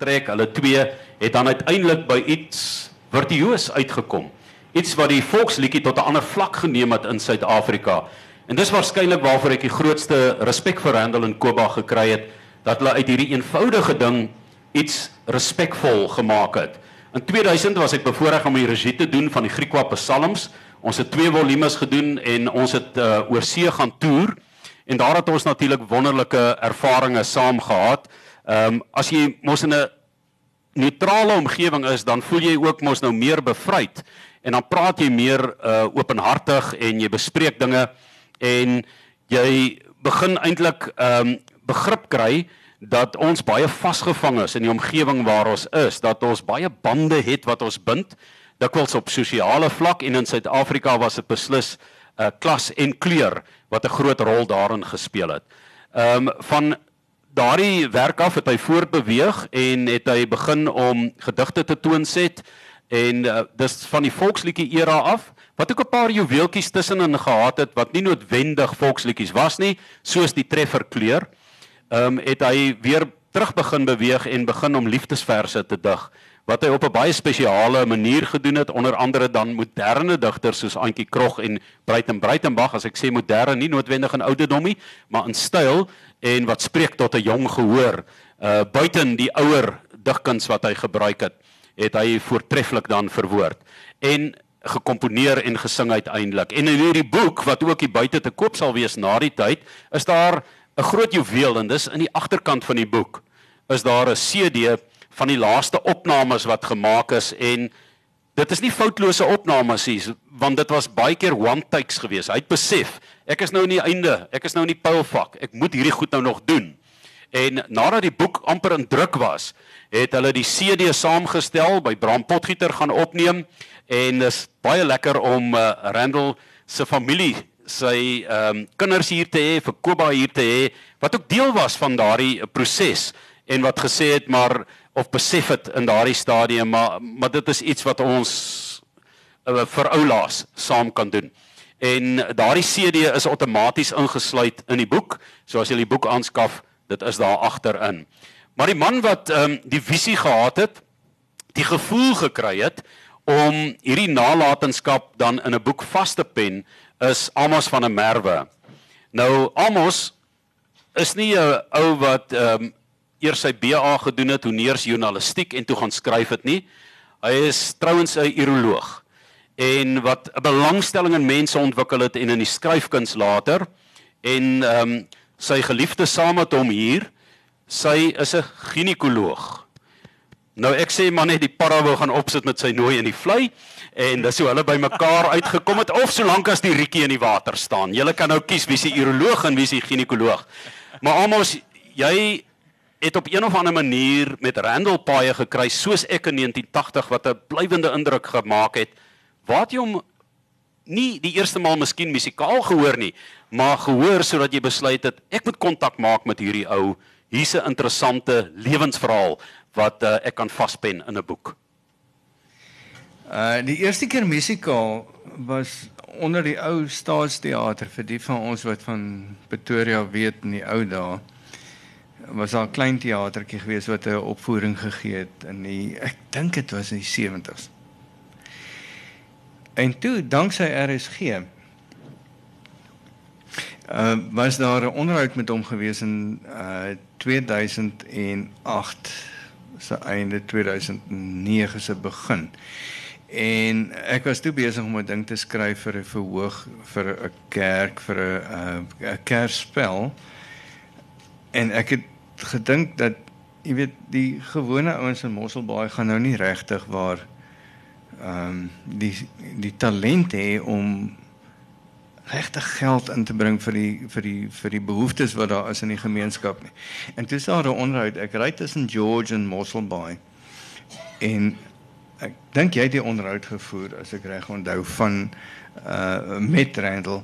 trek. Hulle twee het dan uiteindelik by iets virtuoos uitgekom. Iets wat die volksliedjie tot 'n ander vlak geneem het in Suid-Afrika. En dis waarskynlik waarvoor ek die grootste respek vir Randall en Koba gekry het dat hulle uit hierdie eenvoudige ding iets respekvol gemaak het. In 2000 was ek bevoorreg om die regie te doen van die Griekwa Psalms. Ons het twee volumes gedoen en ons het uh, oor see gaan toer en daar het ons natuurlik wonderlike ervarings saam gehad. Ehm um, as jy mos in 'n neutrale omgewing is, dan voel jy ook mos nou meer bevryd en dan praat jy meer uh openhartig en jy bespreek dinge en jy begin eintlik ehm um, begrip kry dat ons baie vasgevang is in die omgewing waar ons is, dat ons baie bande het wat ons bind, dikwels op sosiale vlak en in Suid-Afrika was dit beslis 'n uh, klas en kleur wat 'n groot rol daarin gespeel het. Ehm um, van daardie werk af het hy voortbeweeg en het hy begin om gedigte te toonset en uh, dis van die volksliedjie era af wat ook 'n paar juweeltjies tussenin gehad het wat nie noodwendig volksliedjies was nie soos die treffer kleur. Ehm um, het hy weer terug begin beweeg en begin om liefdesverse te dig wat hy op 'n baie spesiale manier gedoen het onder andere dan moderne digters soos Antjie Krog en Breiten Breitenberg as ek sê moderne nie noodwendig in ouderdomie maar in styl en wat spreek tot 'n jong gehoor uh buiten die ouer digkuns wat hy gebruik het het hy voortreffelik dan verwoord en gekomponeer en gesing uiteindelik. En in hierdie boek wat ook hier buite te koop sal wees na die tyd is daar 'n groot juweel en dis in die agterkant van die boek is daar 'n CD van die laaste opnames wat gemaak is en dit is nie foutlose opnames nie want dit was baie keer one takes geweest. Hy het besef, ek is nou in die einde, ek is nou in die pylvak. Ek moet hierdie goed nou nog doen. En nadat die boek amper in druk was, het hulle die CD saamgestel by Bram Potgieter gaan opneem en dis baie lekker om uh, Randall se familie sy ehm um, kinders hier te hê, vir Koba hier te hê wat ook deel was van daardie proses en wat gesê het maar of besef het in daardie stadium maar maar dit is iets wat ons uh, vir oulaas saam kan doen. En daardie CD is outomaties ingesluit in die boek. So as jy die boek aanskaf, dit is daar agterin. Maar die man wat ehm um, die visie gehad het, die gevoel gekry het om hierdie nalatenskap dan in 'n boek vas te pen, is Amos van der Merwe. Nou Amos is nie 'n ou wat ehm um, eers sy BA gedoen het, honeers journalistiek en toe gaan skryf het nie. Hy is trouens 'n uroloog en wat 'n belangstelling in mense ontwikkel het en in die skryfkuns later en ehm um, sy geliefde saam met hom hier, sy is 'n ginekoloog. Nou ek sê maar net die para wou gaan opsit met sy nooi in die vlei en dis hoe hulle bymekaar uitgekom het of solank as die rietjie in die water staan. Julle kan nou kies wie se uroloog en wie se ginekoloog. Maar almos jy het op een of ander manier met Randall Paaie gekry soos ek in 1980 wat 'n blywende indruk gemaak het. Waar jy hom nie die eerste maal miskien musikaal gehoor nie, maar gehoor sodat jy besluit het ek moet kontak maak met hierdie ou. Hier's 'n interessante lewensverhaal wat uh, ek kan vaspen in 'n boek. Uh die eerste keer musikaal was onder die ou Staatsteater vir die van ons wat van Pretoria weet in die ou dae was daar 'n klein teatertjie gewees wat 'n opvoering gegee het in die ek dink dit was in die 70s. En toe danksy RSG uh was daar 'n onderhoud met hom gewees in uh 2008 se einde 2009 se begin. En ek was toe besig om 'n ding te skryf vir 'n verhoog vir 'n kerk vir 'n 'n kerspel. En ek het gedink dat jy weet die gewone ouens in Mosselbaai gaan nou nie regtig waar ehm um, die die talent hê om regtig geld in te bring vir die vir die vir die behoeftes wat daar is in die gemeenskap nie. En toe sal 'n onderhoud ek ry tussen George en Mosselbaai en ek dink jy het die onderhoud gevoer as ek reg onthou van uh met Randall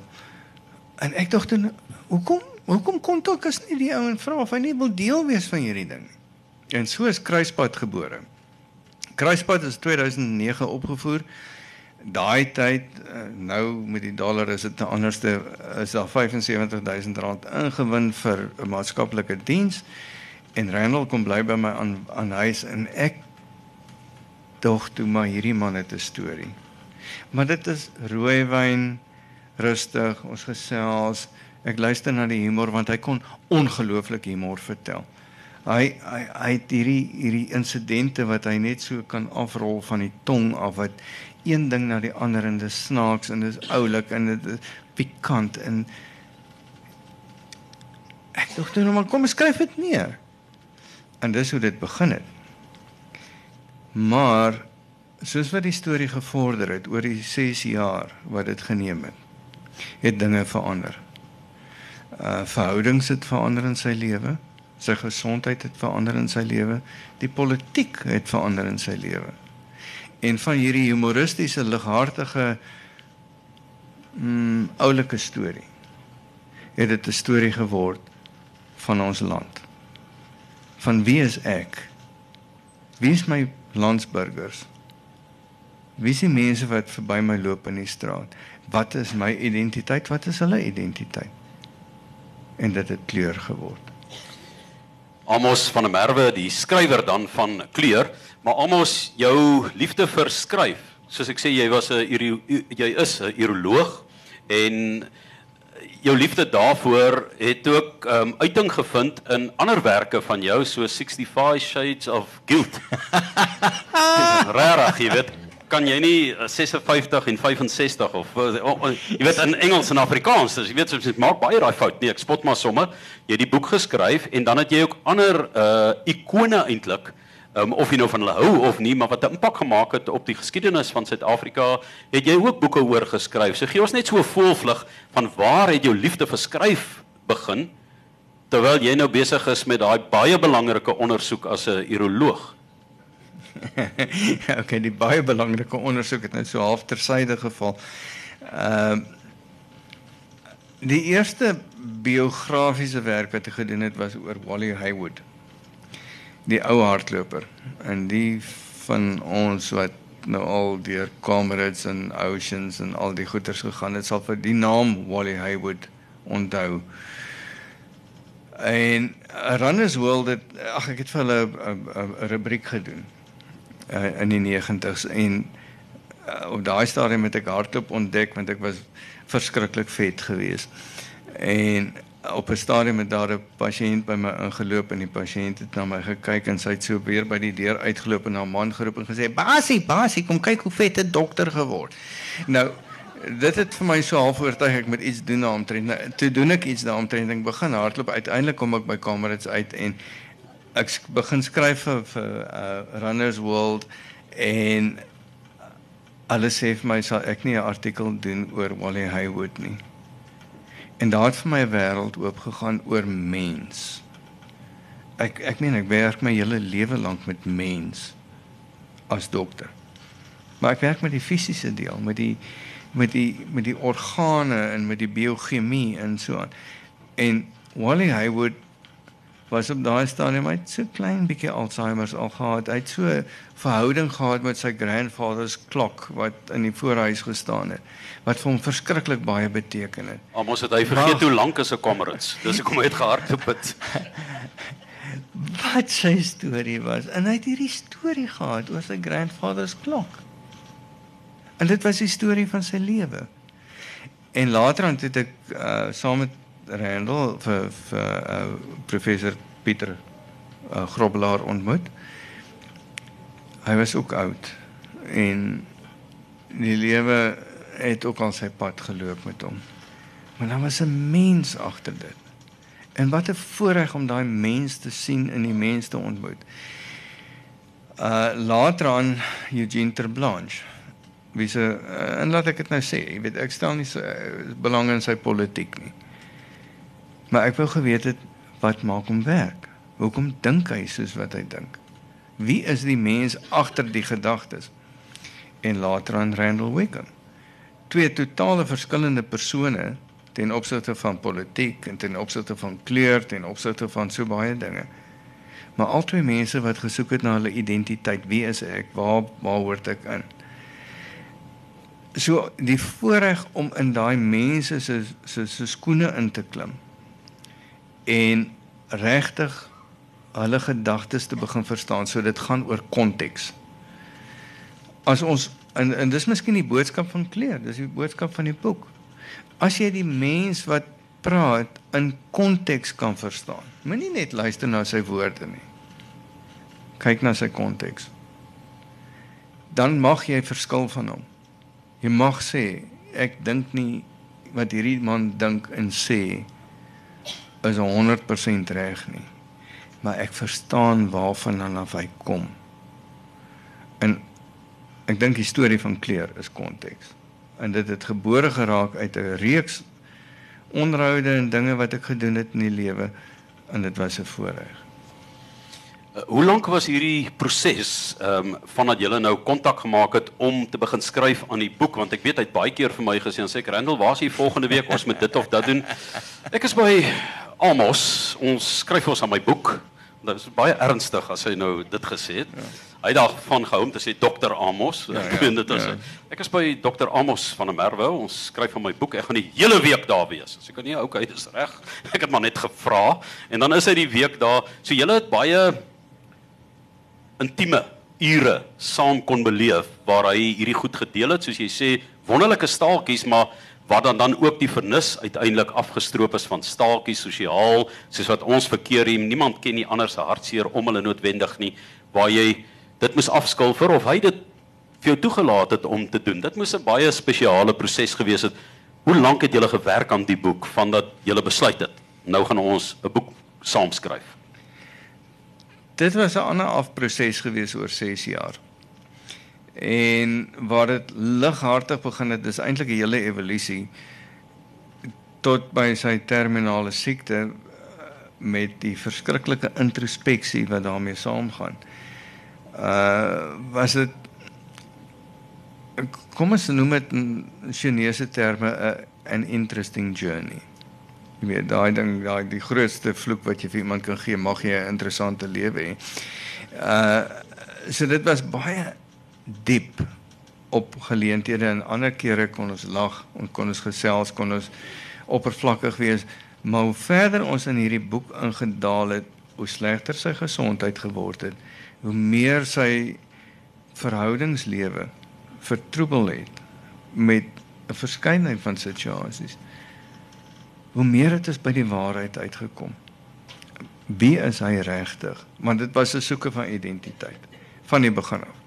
en ek dink dan hoekom Hoekom kontak as nie die ou en vra of hy nie wil deel wees van hierdie ding nie? En so is Kruispad gebore. Kruispad is 2009 opgevoer. Daai tyd eh, nou met die dollar is dit anderste is daar 75000 rand ingewin vir 'n maatskaplike diens En Randall kom bly by my aan aan huis en ek dog toe maar hierdie man het 'n storie. Maar dit is rooiwyn, rustig, ons gesels. Ek luister na die humor want hy kon ongelooflik humor vertel. Hy hy hy het hierdie hierdie insidente wat hy net so kan afrol van die tong af wat een ding na die ander en dit snaaks en dit is oulik en dit is pikant en ek dink toe nou maar kom skryf dit neer. En dis hoe dit begin het. Maar soos wat die storie gevorder het oor die 6 jaar wat dit geneem het, het dinge verander. Uh verhoudings het verander in sy lewe, sy gesondheid het verander in sy lewe, die politiek het verander in sy lewe. En van hierdie humoristiese, lighartige mm oulike storie het dit 'n storie geword van ons land. Van wie is ek? Wie is my landsburgers? Wie is die mense wat verby my loop in die straat? Wat is my identiteit? Wat is hulle identiteit? En dit het kleur geword. Amos van der Merwe, die skrywer dan van Kleur, maar Amos, jou liefde vir skryf, soos ek sê jy was 'n jy is 'n uroloog en jou liefde daarvoor het ook um, uiting gevind in ander werke van jou so 65 Shades of Guilt. Rarig, jy weet, kan jy nie 56 en 65 of jy weet in Engels en Afrikaans, dus jy weet soms maak baie daai fout. Nee, ek spot maar sommer. Jy het die boek geskryf en dan het jy ook ander uh ikone eintlik um, of jy nou van hulle hou of nie, maar wat 'n impak gemaak het op die geskiedenis van Suid-Afrika, het jy ook boeke oor geskryf. So gee ons net so 'n volvlug van waar het jou liefde vir skryf begin terwyl jy nou besig is met daai baie belangrike ondersoek as 'n uroloog. okay, die baie belangrike ondersoek het net so half tersyde geval. Ehm uh, die eerste biografiese werk wat ek gedoen het was oor Wally Haywood die ou hardloper en die van ons wat nou al deur Comrades en Oceans en al die goeters gegaan het sal vir die naam Wally Haywood onthou. En Runners World het ag ek het vir hulle 'n rubriek gedoen uh, in die 90s en uh, op daai stadium het ek hardloop ontdek want ek was verskriklik vet geweest. En op 'n stadium het daar 'n pasiënt by my ingeloop en die pasiënt het na my gekyk en sy het so weer by die deur uitgeloop en na 'n man geroep en gesê: "Basie, basie, kom kyk hoe vet 'n dokter geword." Nou, dit het vir my so half oortuig ek moet iets doen daaromtrent. Nou, toe doen ek iets daaromtrent. Ek begin hardloop. Uiteindelik kom ek by Kamerads uit en ek begin skryf vir, vir uh, Runners World en alles sê vir my sal ek nie 'n artikel doen oor Wally Haywood nie. En daar het vir my 'n wêreld oop gegaan oor mens. Ek ek meen ek werk my hele lewe lank met mens as dokter. Maar ek werk met die fisiese deel, met die met die met die organe en met die biochemie en so aan. En Wally Haywood was op daai stadium het so klein bietjie Alzheimer al gehad. Hy het so verhouding gehad met sy grandfather's klok wat in die voorhuis gestaan het wat vir hom verskriklik baie beteken het. Almos het hy vergeet hoe lank is 'n kamerits. Dis hoekom hy het gehardloop het. wat sy storie was. En hy het hierdie storie gehad oor sy grandfather's klok. En dit was die storie van sy lewe. En later aan het ek uh, saam met Randall vir vir uh, professor Pieter uh, Grobelaar ontmoet. Hy was ook oud en die lewe het ook al sy pad geloop met hom. Maar daar was 'n mens agter dit. En wat 'n voorreg om daai mens te sien en die mens te ontmoet. Uh later aan Eugene Terblanche. Wie se uh, en laat ek dit nou sê, jy weet ek stel nie so uh, belang in sy politiek nie. Maar ek wou geweet het wat maak hom werk? Hoekom dink hy soos wat hy dink? Wie is die mens agter die gedagtes? En later aan Randall Wickham. Twee totale verskillende persone ten opsigte van politiek en ten opsigte van kleur, ten opsigte van so baie dinge. Maar albei mense wat gesoek het na hulle identiteit, wie is ek? Waar waar hoort ek in? So die voorreg om in daai mense se se se skoene in te klim en regtig hulle gedagtes te begin verstaan. So dit gaan oor konteks. As ons en en dis miskien die boodskap van kleur, dis die boodskap van die boek. As jy die mens wat praat in konteks kan verstaan. Moenie net luister na sy woorde nie. Kyk na sy konteks. Dan mag jy verskil van hom. Jy mag sê ek dink nie wat hierdie man dink en sê is 100% reg nie. Maar ek verstaan waarvan dan af hy kom. En ek dink die storie van kleur is konteks. En dit het gebore geraak uit 'n reeks onderhoude en dinge wat ek gedoen het in die lewe en dit was 'n voorreg. Uh, hoe lank was hierdie proses ehm um, vandat jy nou kontak gemaak het om te begin skryf aan die boek want ek weet hy het baie keer vir my gesê en sê Randall, waar is jy volgende week ons moet dit of dat doen. Ek is by Amos, ons skryf ons aan my boek. Dit is baie ernstig as hy nou dit gesê het. Ja. Hy het daarvan gehou om te sê Dr Amos. Ja, ja, dit is ja. Ek is by Dr Amos van der Merwe. Ons skryf aan my boek. Ek gaan die hele week daar wees. So ek kan nie okay, dis reg. Ek het maar net gevra en dan is hy die week daar. So julle het baie intieme ure saam kon beleef waar hy hierdie goed gedeel het soos jy sê wonderlike staaltjies maar wat dan dan ook die vernis uiteindelik afgestroop is van staaltjies sosiaal soos wat ons verkeer hier niemand ken nie ander se hartseer om hulle noodwendig nie waar jy dit moes afskil vir of hy dit vir jou toegelaat het om te doen. Dit moes 'n baie spesiale proses gewees het. Hoe lank het julle gewerk aan die boek vandat julle besluit het nou gaan ons 'n boek saam skryf dit was 'n ander afproses gewees oor 6 jaar En waar dit lighartig begin het, dis eintlik 'n hele evolusie tot by sy terminale siekte eh, met die verskriklike introspeksie wat daarmee saamgaan. Uh was dit kom ons noem dit in Chinese terme 'n 'n interesting journey. Jy weet daai ding, daai die grootste vloek wat jy vir iemand kan gee, mag jy 'n interessante lewe hê. Uh so dit was baie diep op geleenthede en ander kere kon ons lag en kon ons gesels kon ons oppervlakkig wees. Maar hoe verder ons in hierdie boek ingedaal het hoe slegter sy gesondheid geword het hoe meer sy verhoudingslewe vertroebel het met 'n verskeidenheid van situasies hoe meer het ons by die waarheid uitgekom. Wie is hy regtig? Want dit was 'n soeke van identiteit van die begin af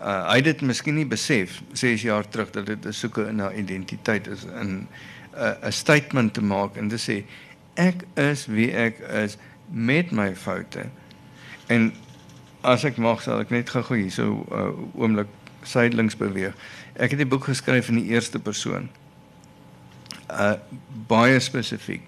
uh, hy het dit miskien nie besef 6 jaar terug dat dit 'n soeke na identiteit is in 'n uh, 'n statement te maak en te sê ek is wie ek is met my foute. En as ek mag sal ek net gou-gou hier so uh, oomblik sydelings beweeg. Ek het die boek geskryf in die eerste persoon. Uh baie spesifiek.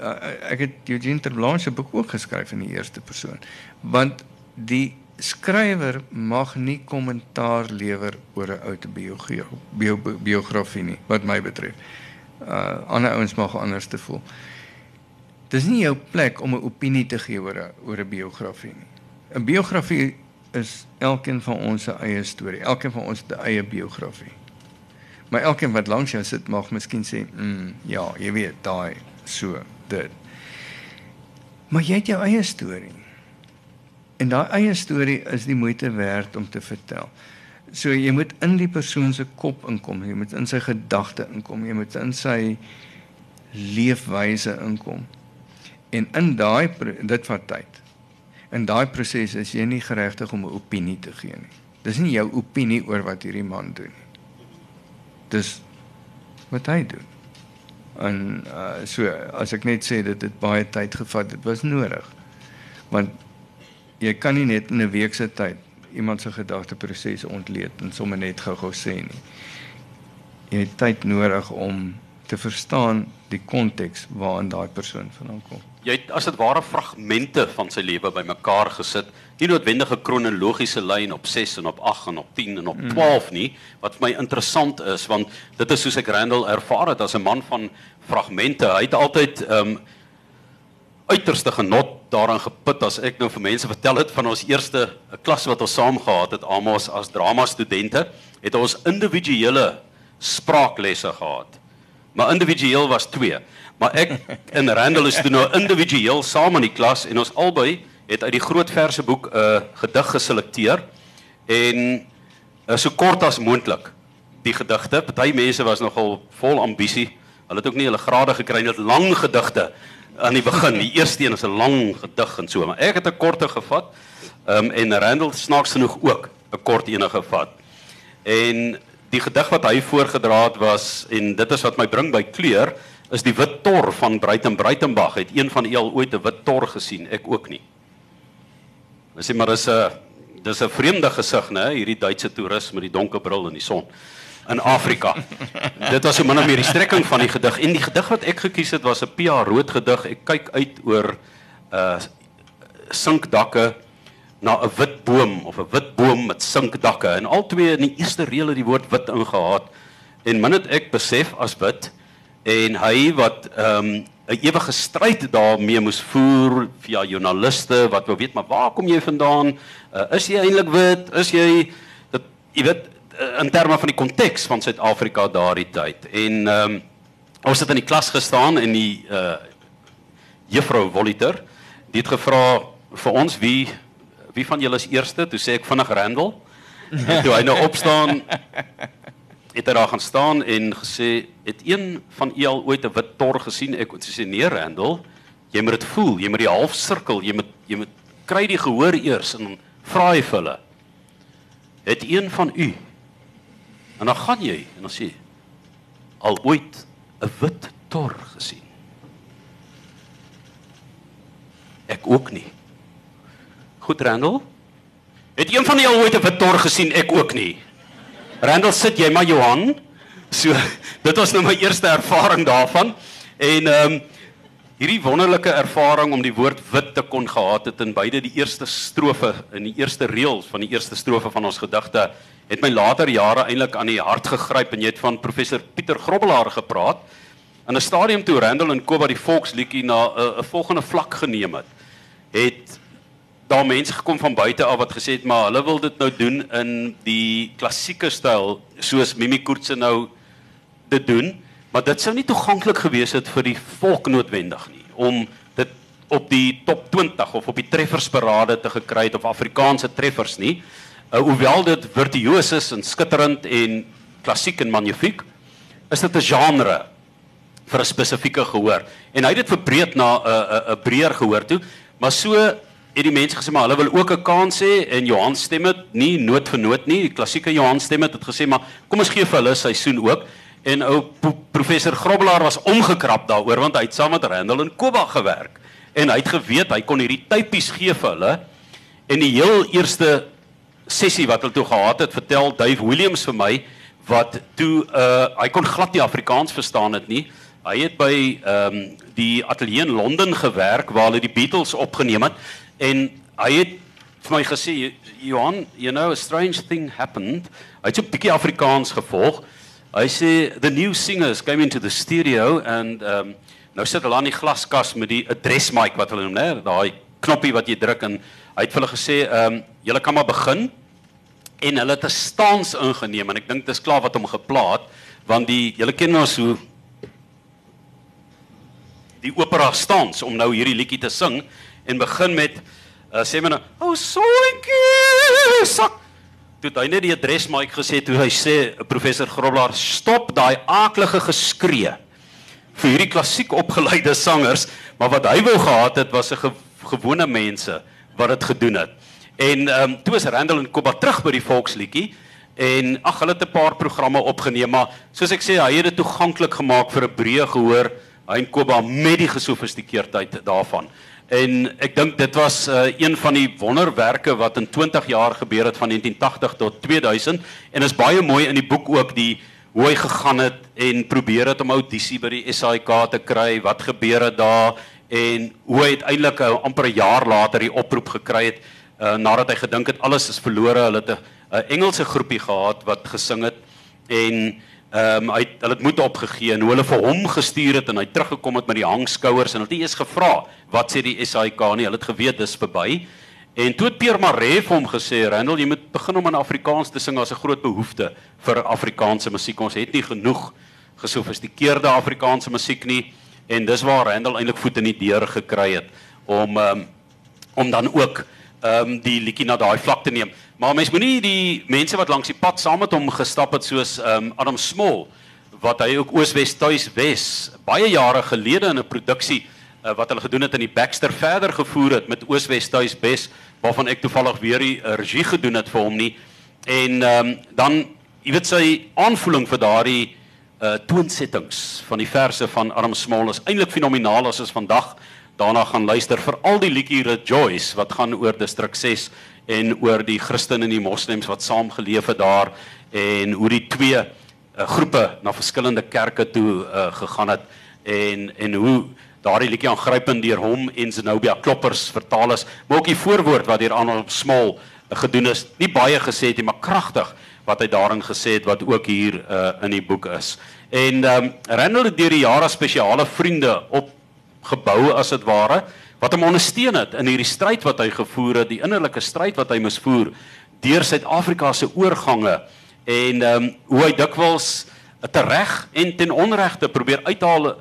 Uh, ek het Eugene Terblanche se boek ook geskryf in die eerste persoon want die skrywer mag nie kommentaar lewer oor 'n autobiografie bio, biografie nie wat my betref. Uh ander ouens mag anders te voel. Dis nie jou plek om 'n opinie te gee oor 'n oor 'n biografie nie. 'n Biografie is elkeen van ons se eie storie, elkeen van ons se eie biografie. Maar elkeen wat langs jou sit mag miskien sê, "Mm, ja, jy weet, daai so dit." Maar jy het jou eie storie. En daai eie storie is die moeite werd om te vertel. So jy moet in die persoon se kop inkom, jy moet in sy gedagte inkom, jy moet in sy leefwyse inkom. En in daai dit vat tyd. In daai proses is jy nie geregtig om 'n opinie te gee nie. Dis nie jou opinie oor wat hierdie man doen nie. Dis wat hy doen. En uh, so as ek net sê dit het baie tyd gevat, dit was nodig. Want jy kan nie net in 'n week se tyd iemand se gedagteproses ontleed en sommer net gou-gou sê nie. Jy het tyd nodig om te verstaan die konteks waarin daai persoon vandaan kom. Jy het as dit ware fragmente van sy lewe bymekaar gesit, nie noodwendige kronologiese lyn op 6 en op 8 en op 10 en op 12 mm. nie, wat vir my interessant is want dit is soos ek Randall ervaar het as 'n man van fragmente. Hy het altyd ehm um, uiterste genot daaraan geput as ek nou vir mense vertel het van ons eerste klas wat ons saam gehad het Amos as drama studente het ons individuele spraaklesse gehad maar individueel was 2 maar ek en Randall is toe nou individueel saam in die klas en ons albei het uit die groot verseboek 'n uh, gedig geselekteer en uh, so kort as moontlik die gedigte. Party mense was nogal vol ambisie. Hulle het ook nie hulle grade gekry nie, het lang gedigte aan die begin. Die eerste een is 'n lang gedig en so, maar ek het 'n korte gevat. Ehm um, en Randall snaaks genoeg ook 'n kort ene gevat. En die gedig wat hy voorgedra het was en dit is wat my bring by kleur is die wit tor van Breiten Breitenberg. Het een van u al ooit 'n wit tor gesien? Ek ook nie. Ons sê maar is 'n dis 'n vreemde gesig, né, hierdie Duitse toerist met die donker bril in die son in Afrika. Dit was so min of meer die strekking van die gedig en die gedig wat ek gekies het was 'n Pia rood gedig. Ek kyk uit oor uh sinkdakke na 'n wit boom of 'n wit boom met sinkdakke en albei in die eerste reël het die woord wit ingehaat en min het ek besef as wit en hy wat ehm um, 'n ewige stryd daarmee moes voer via joernaliste wat wou weet maar waar kom jy vandaan? Uh, is jy eintlik wit? Is jy dat jy weet in terme van die konteks van Suid-Afrika daardie tyd. En ehm um, ons het in die klas gestaan en die uh juffrou Voliter, het gevra vir ons wie wie van julle is eerste? Toe sê ek vinnig Randall. En toe hy nou opstaan het hy daar gaan staan en gesê, "Het een van u al ooit 'n wit tor gesien?" Ek het gesê, "Nee, Randall, jy moet dit voel, jy moet die half sirkel, jy moet jy moet kry die gehoor eers en vra hy vir hulle." Het een van u En dan gaan jy en dan sê al ooit 'n wit tor gesien. Ek ook nie. Goed Randall. Het een van julle ooit 'n wit tor gesien? Ek ook nie. Randall sit jy maar Johan. So dit was nou my eerste ervaring daarvan. En ehm um, hierdie wonderlike ervaring om die woord wit te kon gehad het in beide die eerste strofe in die eerste reëls van die eerste strofe van ons gedigte het my later jare eintlik aan die hart gegryp en jy het van professor Pieter Grobbelaar gepraat in 'n stadium toe Randall en Koba die volksliedjie na 'n volgende vlak geneem het. Het daar mense gekom van buite af wat gesê het maar hulle wil dit nou doen in die klassieke styl soos Mimi Koortse nou dit doen Maar dit sou nie toeganklik gewees het vir die volk noodwendig nie om dit op die top 20 of op die treffersparade te gekry het of Afrikaanse treffers nie. Uh, hoewel dit virtuoos is en skitterend en klassiek en magnifiek, is dit 'n genre vir 'n spesifieke gehoor. En hy het dit verbreed na 'n uh, 'n uh, 'n breër gehoor toe, maar so het die mense gesê maar hulle wil ook 'n kans hê en Johan stem dit nie noot vir noot nie. Die klassieke Johan stem het gesê maar kom ons gee vir hulle 'n seisoen ook en ou professor Grobbelaar was omgekrap daaroor want hy het saam met Randall en Koba gewerk. En hy het geweet hy kon hierdie typies gee vir hulle. En die heel eerste sessie wat hulle toe gehad het vertel Dave Williams vir my wat toe uh hy kon glad nie Afrikaans verstaan het nie. Hy het by ehm um, die ateljee in Londen gewerk waar hulle die Beatles opgeneem het. En hy het vir my gesê Johan you know a strange thing happened. Hy het so 'n bietjie Afrikaans gevolg Hy sê the new singers came into the studio and um nou sit hulle aan die glaskas met die address mic wat hulle noem, né? Daai knoppie wat jy druk en hy het vir hulle gesê um julle kan maar begin en hulle het 'n stans ingeneem en ek dink dit is klaar wat hom geplaat want die julle ken ons hoe die opera stans om nou hierdie liedjie te sing en begin met uh, sê men nou oh soetjie sak toe hy net die adres Mike gesê toe hy sê professor Groblaar stop daai aaklige geskree vir hierdie klassiek opgeleide sangers. Maar wat hy wou gehad het was 'n ge gewone mense wat dit gedoen het. En ehm um, toe is Randall en Koba terug by die volksliedjie en ag hulle het 'n paar programme opgeneem maar soos ek sê hy het dit toeganklik gemaak vir 'n breë gehoor. Hy en Koba met die gesofistikeerdheid daarvan En ek dink dit was uh, een van die wonderwerke wat in 20 jaar gebeur het van 1980 tot 2000 en is baie mooi in die boek ook die hoe hy gegaan het en probeer het om audisie by die SAIK te kry, wat gebeur het daar en hoe hy uiteindelik uh, amper 'n jaar later die oproep gekry het uh, nadat hy gedink het alles is verlore, hulle het 'n Engelse groepie gehad wat gesing het en Ehm um, hy hulle het moed opgegee en hoe hulle vir hom gestuur het en hy teruggekom het met die hangskouers en hulle het eers gevra wat sê die SAIK nie. Hulle het geweet dis verby. En toe het Pierre Maree vir hom gesê Randall jy moet begin om in Afrikaans te sing. As 'n groot behoefte vir Afrikaanse musiek. Ons het nie genoeg gesofistikeerde Afrikaanse musiek nie. En dis waar Randall eintlik voet in die deur gekry het om um, om dan ook ehm um, die liedjie na daai vlak te neem. Maar mens moenie die mense wat langs die pad saam met hom gestap het soos ehm um, Adam Small wat hy ook Ooswes tuis Wes baie jare gelede in 'n produksie uh, wat hulle gedoen het in die Baxter verder gevoer het met Ooswes tuis Wes waarvan ek toevallig weer die regie gedoen het vir hom nie. En ehm um, dan jy weet sy aanvoeling vir daardie uh toonsettings van die verse van Adam Small is eintlik fenomenaal as ons vandag daarna gaan luister vir al die liedjie Rejoice wat gaan oor distrik 6 en oor die Christene en die moslems wat saam geleef het daar en hoe die twee uh, groepe na verskillende kerke toe uh, gegaan het en en hoe daardie liedjie aangrypend deur hom en Zenobia Kloppers vertaal is. Maar ook die voorwoord wat deur Arnold Small uh, gedoen is nie baie gesê het nie maar kragtig wat hy daarin gesê het wat ook hier uh, in die boek is. En um, Randall het deur die jare spesiale vriende op gebou as dit ware wat hom ondersteun het in hierdie stryd wat hy gevoer het, die innerlike stryd wat hy moes voer deur Suid-Afrika se oorgange en ehm um, hoe hy dikwels tereg en ten onregte probeer uithaal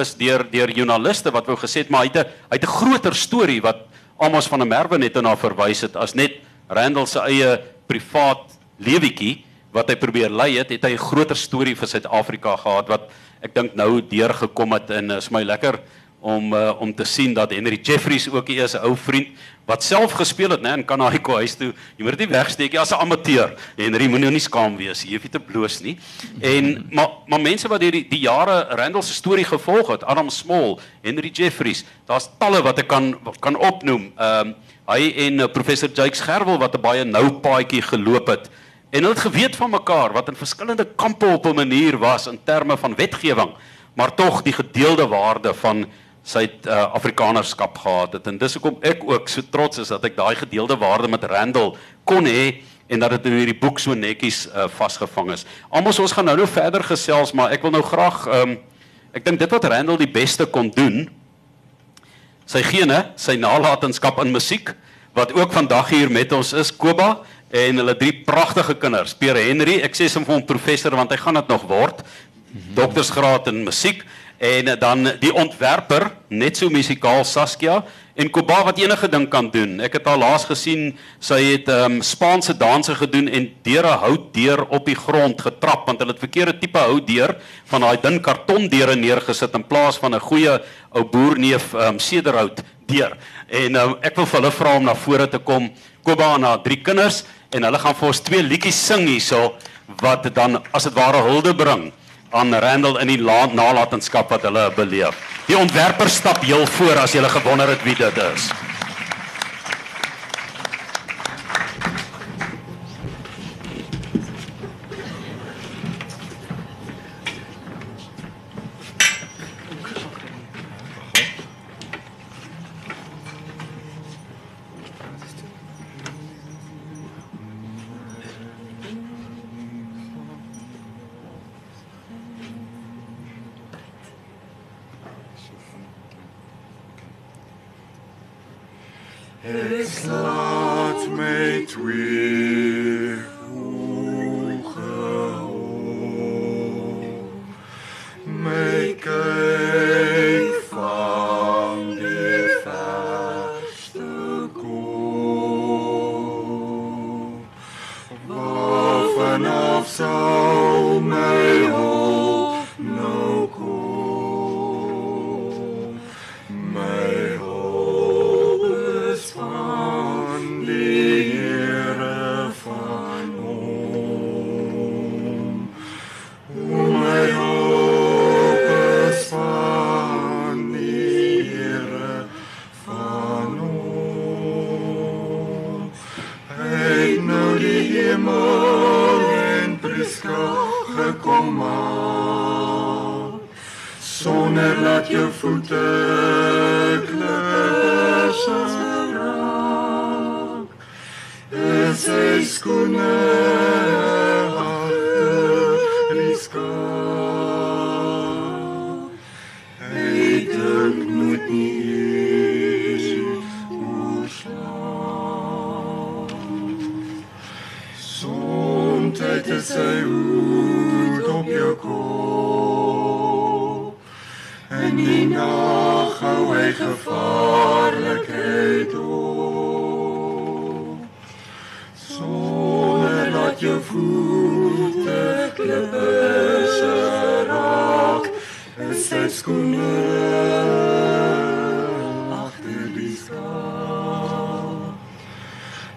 is deur deur joernaliste wat wou gesê het maar hy het 'n hy het 'n groter storie wat Amos van der Merwe net na verwys het as net Randall se eie privaat lewetjie wat hy probeer lei het, het hy 'n groter storie vir Suid-Afrika gehad wat ek dink nou deurgekom het en is my lekker om uh, om te sien dat Henry Jeffries ook hier is 'n ou vriend wat self gespeel het nê in Kanahiko huis toe. Jy moet dit nie wegsteek nie as 'n amateur. Henry moenie nou nie skaam wees. Jy hoef nie te bloos nie. En maar maar mense wat hierdie die jare Randall se storie gevolg het, Adam Small, Henry Jeffries, daar's talle wat ek kan kan opnoem. Ehm um, hy en uh, professor Jakes Gerwel wat 'n baie nou paadjie geloop het. En hulle het geweet van mekaar wat in verskillende kampe op 'n manier was in terme van wetgewing, maar tog die gedeelde waarde van sy uh, Afrikanerskap gehad het en dis hoekom ek ook so trots is dat ek daai gedeelde waarde met Randall kon hê en dat dit in hierdie boek so netjies uh, vasgevang is. Almal ons gaan nou nou verder gesels, maar ek wil nou graag um, ek dink dit wat Randall die beste kon doen sy gene, sy nalatenskap in musiek wat ook vandag hier met ons is, Koba en hulle drie pragtige kinders, Pierre Henry, ek sê hom vir hom professor want hy gaan dit nog word. Doktorsgraad in musiek en dan die ontwerper net so musikaal Saskia en Koba wat enige ding kan doen. Ek het haar laas gesien, sy het ehm um, Spaanse danse gedoen en deure hout deur op die grond getrap want hulle het verkeerde tipe hout deur van daai dun karton deure neergesit in plaas van 'n goeie ou boerneef ehm um, sederhout deur. En um, ek wil vir hulle vra om na vore te kom. Koba en haar drie kinders en hulle gaan vir ons twee liedjies sing hierso wat dan as dit ware hulde bring aan Randall in die nalatenskap wat hulle beleef. Die ontwerper stap heel voor as jy gewonder het wie dit is. In die nag hou hy gevaarlikheid op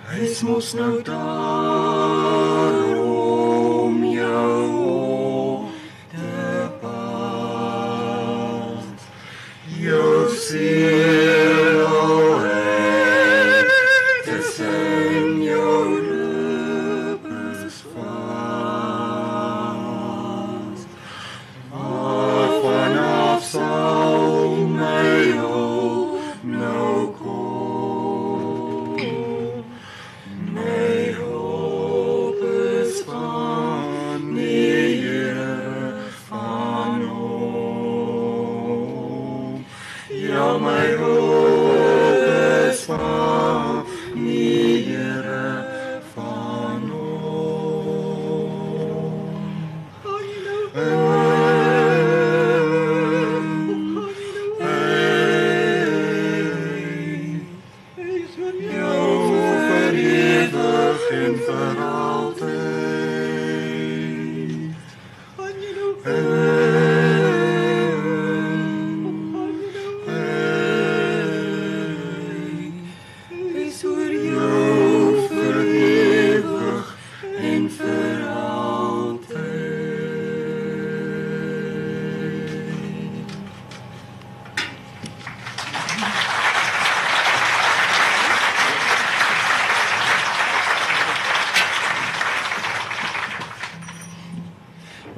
hy mos nou daar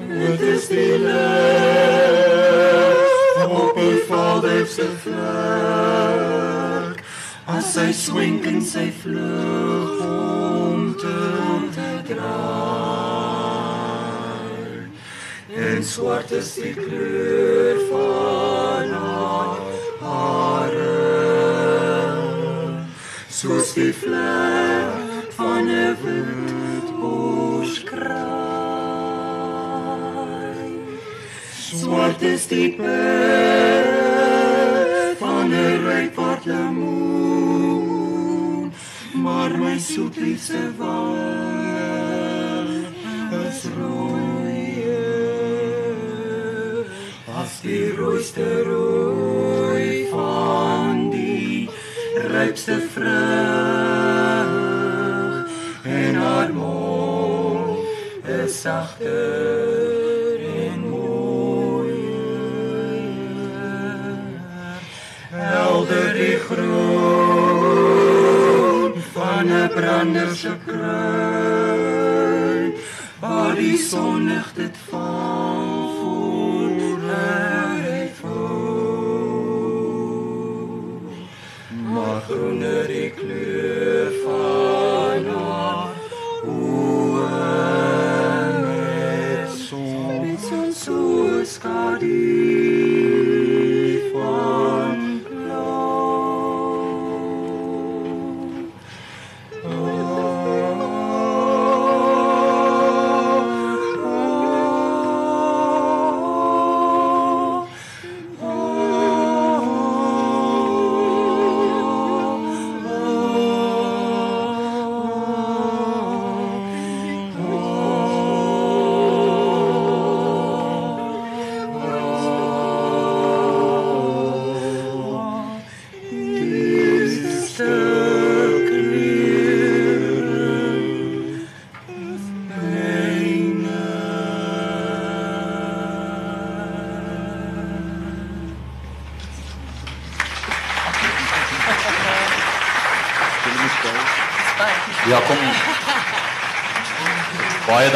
Dit is die lig op die Vader se vlek. As hy swink in sy vlug om te draai. En swart is die kleur van haar hare. Soos die vlek van 'n wind Swart is die pad van 'n rypart lemoen, maar my soetliefste wange is rooi. As die rooiste rooi van die rypste vrug en haar mond is sagter brander se kruin, waar die sonlig dit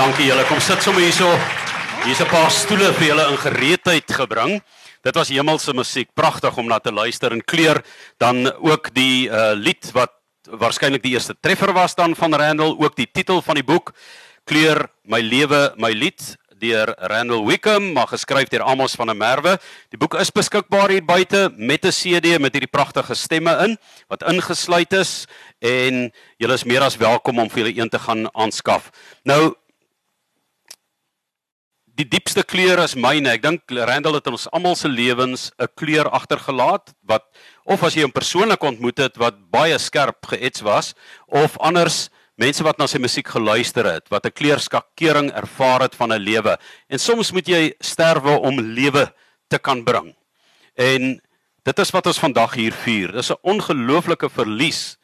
dankie julle. Kom sit sommer hierso. Hier's 'n paar stoele vir julle in gereedheid gebring. Dit was hemelse musiek, pragtig om na te luister en kleur dan ook die uh lied wat waarskynlik die eerste treffer was dan van Randall, ook die titel van die boek Kleur my lewe, my lied deur Randall Wickham, maar geskryf deur Amos van der Merwe. Die boek is beskikbaar hier buite met 'n CD met hierdie pragtige stemme in wat ingesluit is en julle is meer as welkom om vir julle een te gaan aanskaf. Nou die diepste kleur is myne. Ek dink Randall het in ons almal se lewens 'n kleur agtergelaat wat of as jy hom persoonlik ontmoet het wat baie skerp geets was of anders mense wat na sy musiek geluister het, wat 'n kleurskakering ervaar het van 'n lewe. En soms moet jy sterwe om lewe te kan bring. En dit is wat ons vandag hier vier. Dis 'n ongelooflike verlies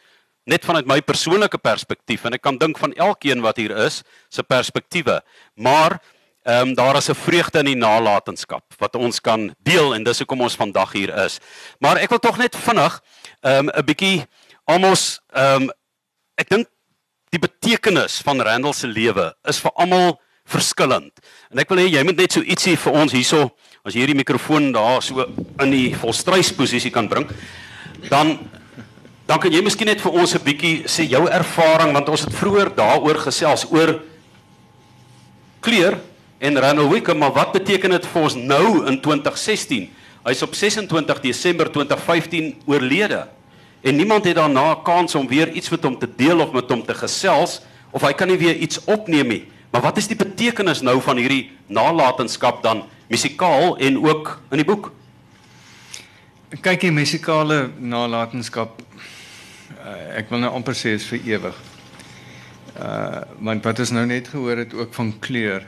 net vanuit my persoonlike perspektief en ek kan dink van elkeen wat hier is se perspektiewe. Maar ehm um, daar is 'n vreugde in die nalatenskap wat ons kan deel en dis hoekom ons vandag hier is. Maar ek wil tog net vinnig ehm um, 'n bietjie almos ehm um, ek dink die betekenis van Randall se lewe is vir almal verskillend. En ek wil hê jy moet net so ietsie vir ons hierso as jy hierdie mikrofoon daar so in die volstrysposisie kan bring, dan dan kan jy miskien net vir ons 'n bietjie sê jou ervaring want ons het vroeër daaroor gesels oor kleur en Randall Wickham, maar wat beteken dit vir ons nou in 2016? Hy's op 26 Desember 2015 oorlede. En niemand het daarna 'n kans om weer iets met hom te deel of met hom te gesels of hy kan nie weer iets opneem nie. Maar wat is die betekenis nou van hierdie nalatenskap dan musikaal en ook in die boek? Kyk, die musikale nalatenskap uh, ek wil nou amper sê is vir ewig. Uh want wat ons nou net gehoor het ook van kleur.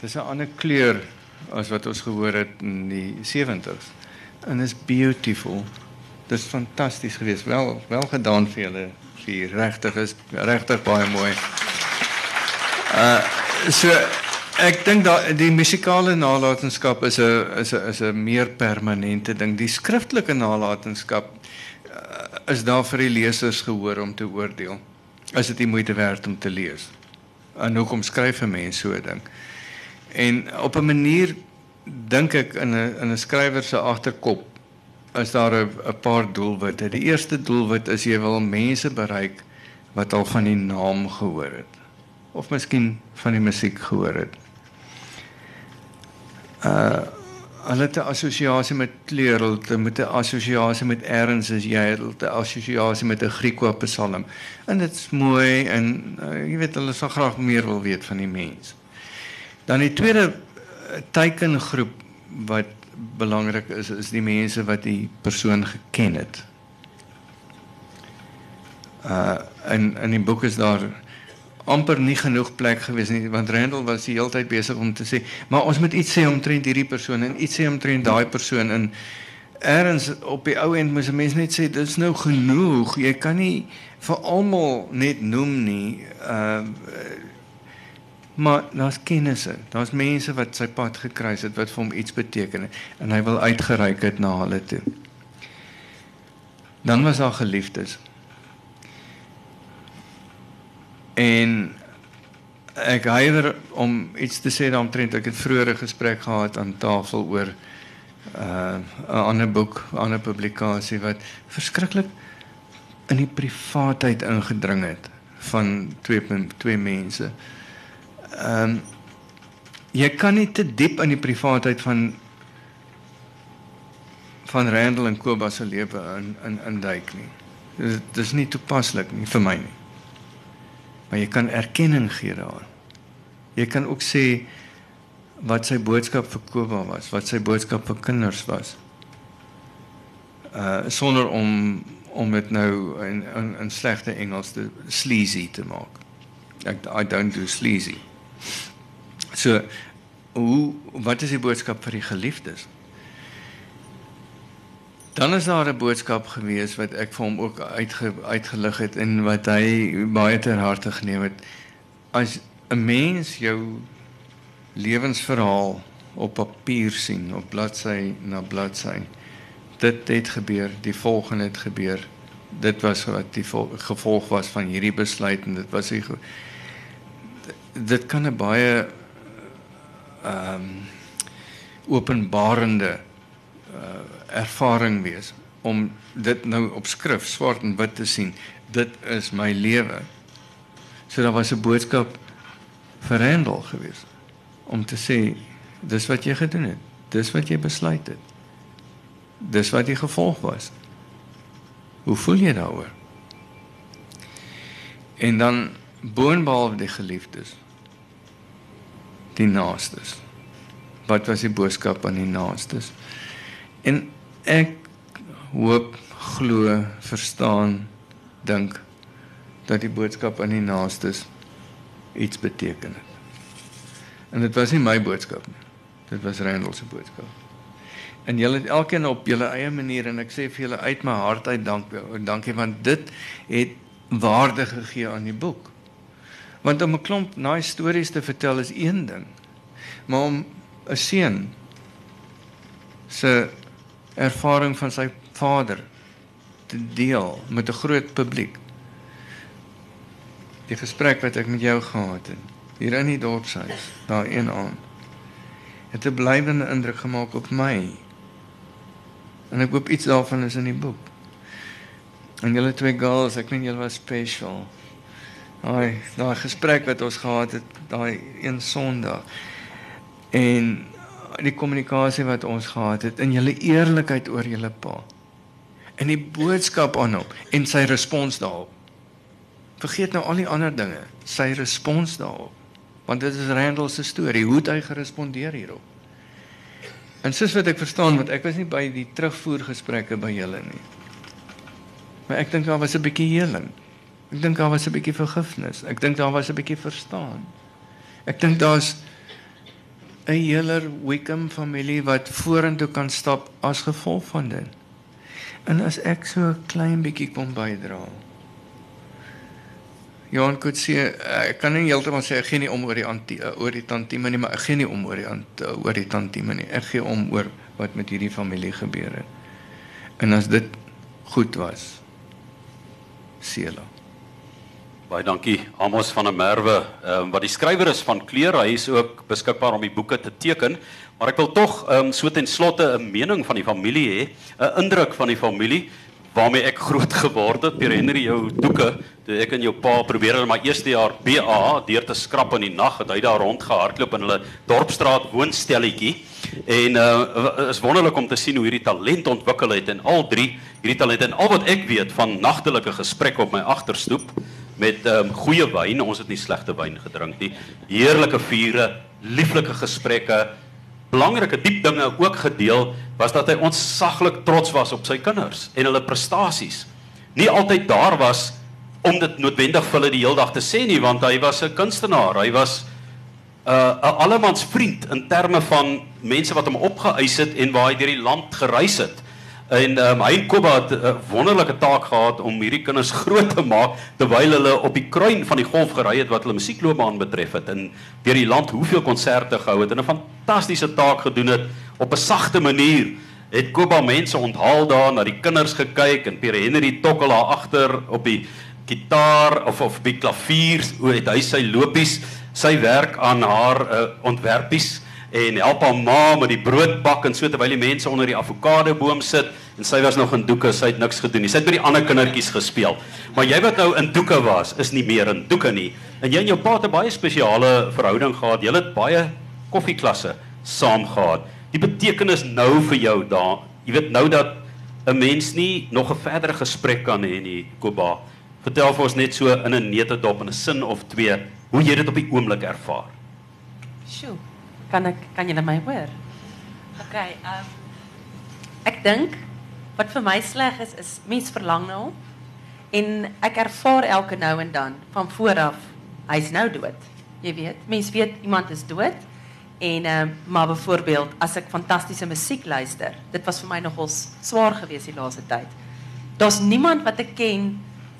Dis 'n ander kleur as wat ons gehoor het in die 70s. En is beautiful. Dis fantasties geweest. Wel wel gedaan vir julle vier. Regtig is regtig baie mooi. Uh so dat die musikale nalatenskap is 'n is is meer permanente ding. Die skriftelike nalatenskap uh, is daar vir die lesers gehoor om te oordeel. Is dit nie moeite werd om te lees? En hoekom skryf 'n mens so ding? En op 'n manier dink ek in 'n in 'n skrywer se agterkop is daar 'n paar doelwitte. Die eerste doelwit is jy wil mense bereik wat al van die naam gehoor het of miskien van die musiek gehoor het. Uh hulle het 'n assosiasie met kleur, hulle het met 'n assosiasie met erns as jy het 'n assosiasie met 'n Griekse psalm. En dit is mooi en uh, jy weet hulle sal graag meer wil weet van die mens. Dan die tweede uh, teikengroep wat belangrik is is die mense wat die persoon geken het. Uh in in die boek is daar amper nie genoeg plek gewees nie want Randall was die hele tyd besig om te sê maar ons moet iets sê omtrent hierdie persoon en iets sê omtrent daai persoon. En erns op die ou end moet 'n mens net sê dis nou genoeg. Jy kan nie vir almal net noem nie. Uh maar daar's kennisse. Daar's mense wat sy pad gekruis het wat vir hom iets beteken en hy wil uitgereik het na hulle toe. Dan was daar geliefdes. En ek huiwer om iets te sê daaromtrent. Ek het vroeër 'n gesprek gehad aan tafel oor 'n uh, ander boek, 'n ander publikasie wat verskriklik in die privaatheid ingedring het van twee twee mense. Ehm um, jy kan nie te diep in die privaatheid van van Randall en Kobus se lewe in in induik nie. Dit is nie toepaslik nie vir my nie maar jy kan erkenning gee daaraan. Jy kan ook sê wat sy boodskap vir Koba was, wat sy boodskap vir kinders was. Uh sonder om om dit nou in in, in slegte Engels te sleazy te maak. Ek I don't do sleazy. So hoe wat is die boodskap vir die geliefdes? Dan is daar 'n boodskap gewees wat ek vir hom ook uitge, uitgelig het en wat hy baie ter harte geneem het. As 'n mens jou lewensverhaal op papier sien, op bladsy na bladsy. Dit het gebeur, die volgende het gebeur. Dit was wat die gevolg was van hierdie besluit en dit was die dit kan 'n baie ehm um, openbarende uh, ervaring wees om dit nou op skrif swart en wit te sien. Dit is my lewe. So daar was 'n boodskap vir Randall gewees om te sê dis wat jy gedoen het. Dis wat jy besluit het. Dis wat die gevolg was. Hoe voel jy daaroor? En dan boonbehalwe die geliefdes die naastes. Wat was die boodskap aan die naastes? En ek hoop glo verstaan dink dat die boodskap aan die naastes iets beteken het. En dit was nie my boodskap nie. Dit was Randall se boodskap. En julle het elkeen op julle eie manier en ek sê vir julle uit my hart uit dank dankie want dit het waarde gegee aan die boek. Want om 'n klomp nice stories te vertel is een ding. Maar om 'n seun se ervaring van sy vader te deel met 'n groot publiek. Die gesprek wat ek met jou gehad het hier in die dorpshuis, daar een aand, het 'n blywende indruk gemaak op my. En ek hoop iets daarvan is in die boek. En julle twee girls, ek meen julle was special. Daai daai gesprek wat ons gehad het daai een Sondag. En die kommunikasie wat ons gehad het in julle eerlikheid oor julle pa. En die boodskap aan hom en sy respons daarop. Vergeet nou al die ander dinge, sy respons daarop. Want dit is Randall se storie, hoe het hy gerespondeer hierop? En soos wat ek verstaan, want ek was nie by die terugvoergesprekke by julle nie. Maar ek dink daar was 'n bietjie heling. Ek dink daar was 'n bietjie vergifnis. Ek dink daar was 'n bietjie verstaan. Ek dink daar's 'n heler Wickham familie wat vorentoe kan stap as gevolg van dit. En as ek so 'n klein bietjie kom bydra. Johan kon sê ek kan nie heeltemal sê ek gee nie om oor die antie, oor die tantieme nie, maar ek gee nie om oor die ant, oor die tantieme nie. Ek gee om oor wat met hierdie familie gebeur het. En as dit goed was. Sela. Baie dankie Amos van der Merwe, ehm um, wat die skrywer is van Kleur. Hy is ook beskikbaar om die boeke te teken, maar ek wil tog ehm um, so ten slotte 'n mening van die familie hê, 'n indruk van die familie waarmee ek groot geword het. Pierre Henry jou doeke, toe ek en jou pa probeer hulle maar eerste jaar BA deur te skrap in die nag, het hy daar rondgehardloop in hulle dorpsstraat woonstelletjie. En uh is wonderlik om te sien hoe hierdie talent ontwikkel het en al drie hierdie talente en al wat ek weet van nagtelike gesprekke op my agterstoep met um, goeie wyn, ons het nie slegte wyn gedrink nie. Heerlike vure, lieflike gesprekke, belangrike diep dinge ook gedeel was dat hy ontsaglik trots was op sy kinders en hulle prestasies. Nie altyd daar was om dit noodwendig vir hulle die hele dag te sê nie want hy was 'n kunstenaar. Hy was 'n uh, 'n allemans vriend in terme van mense wat hom opgeëis het en waar hy deur die land gereis het. En um, hy en Koba het 'n wonderlike taak gehad om hierdie kinders groot te maak terwyl hulle op die kruin van die golf gery het wat hulle musiekloopbaan betref het en deur die land hoeveel konserte gehou het en 'n fantastiese taak gedoen het op 'n sagte manier. Het Koba mense onthaal daar na die kinders gekyk en Pierre Henry tokkel daar agter op die gitaar of of die klavier, het hy sy lopies, sy werk aan haar uh, ontwerpies en help haar ma met die brood bak en so terwyl die mense onder die avokado boom sit en sy was nog in doeke, sy het niks gedoen nie. Sy het by die ander kindertjies gespeel. Maar jy wat nou in doeke was, is nie meer in doeke nie. En jy en jou pa het 'n baie spesiale verhouding gehad. Julle het baie koffieklasse saam gehad. Die betekenis nou vir jou daar. Jy weet nou dat 'n mens nie nog 'n verdere gesprek kan hê nie, Koba. Vertel vir ons net so in 'n neutedop in 'n sin of twee hoe jy dit op die oomblik ervaar. Sjoe. Kan ek kan julle my hoor? OK, ehm um, ek dink wat vir my sleg is is mens verlang na hom en ek ervaar elke nou en dan van vooraf hy's nou dood. Jy weet, mens weet iemand is dood. En ehm um, maar byvoorbeeld as ek fantastiese musiek luister, dit was vir my nogals swaar geweest die laaste tyd. Daar's niemand wat ek ken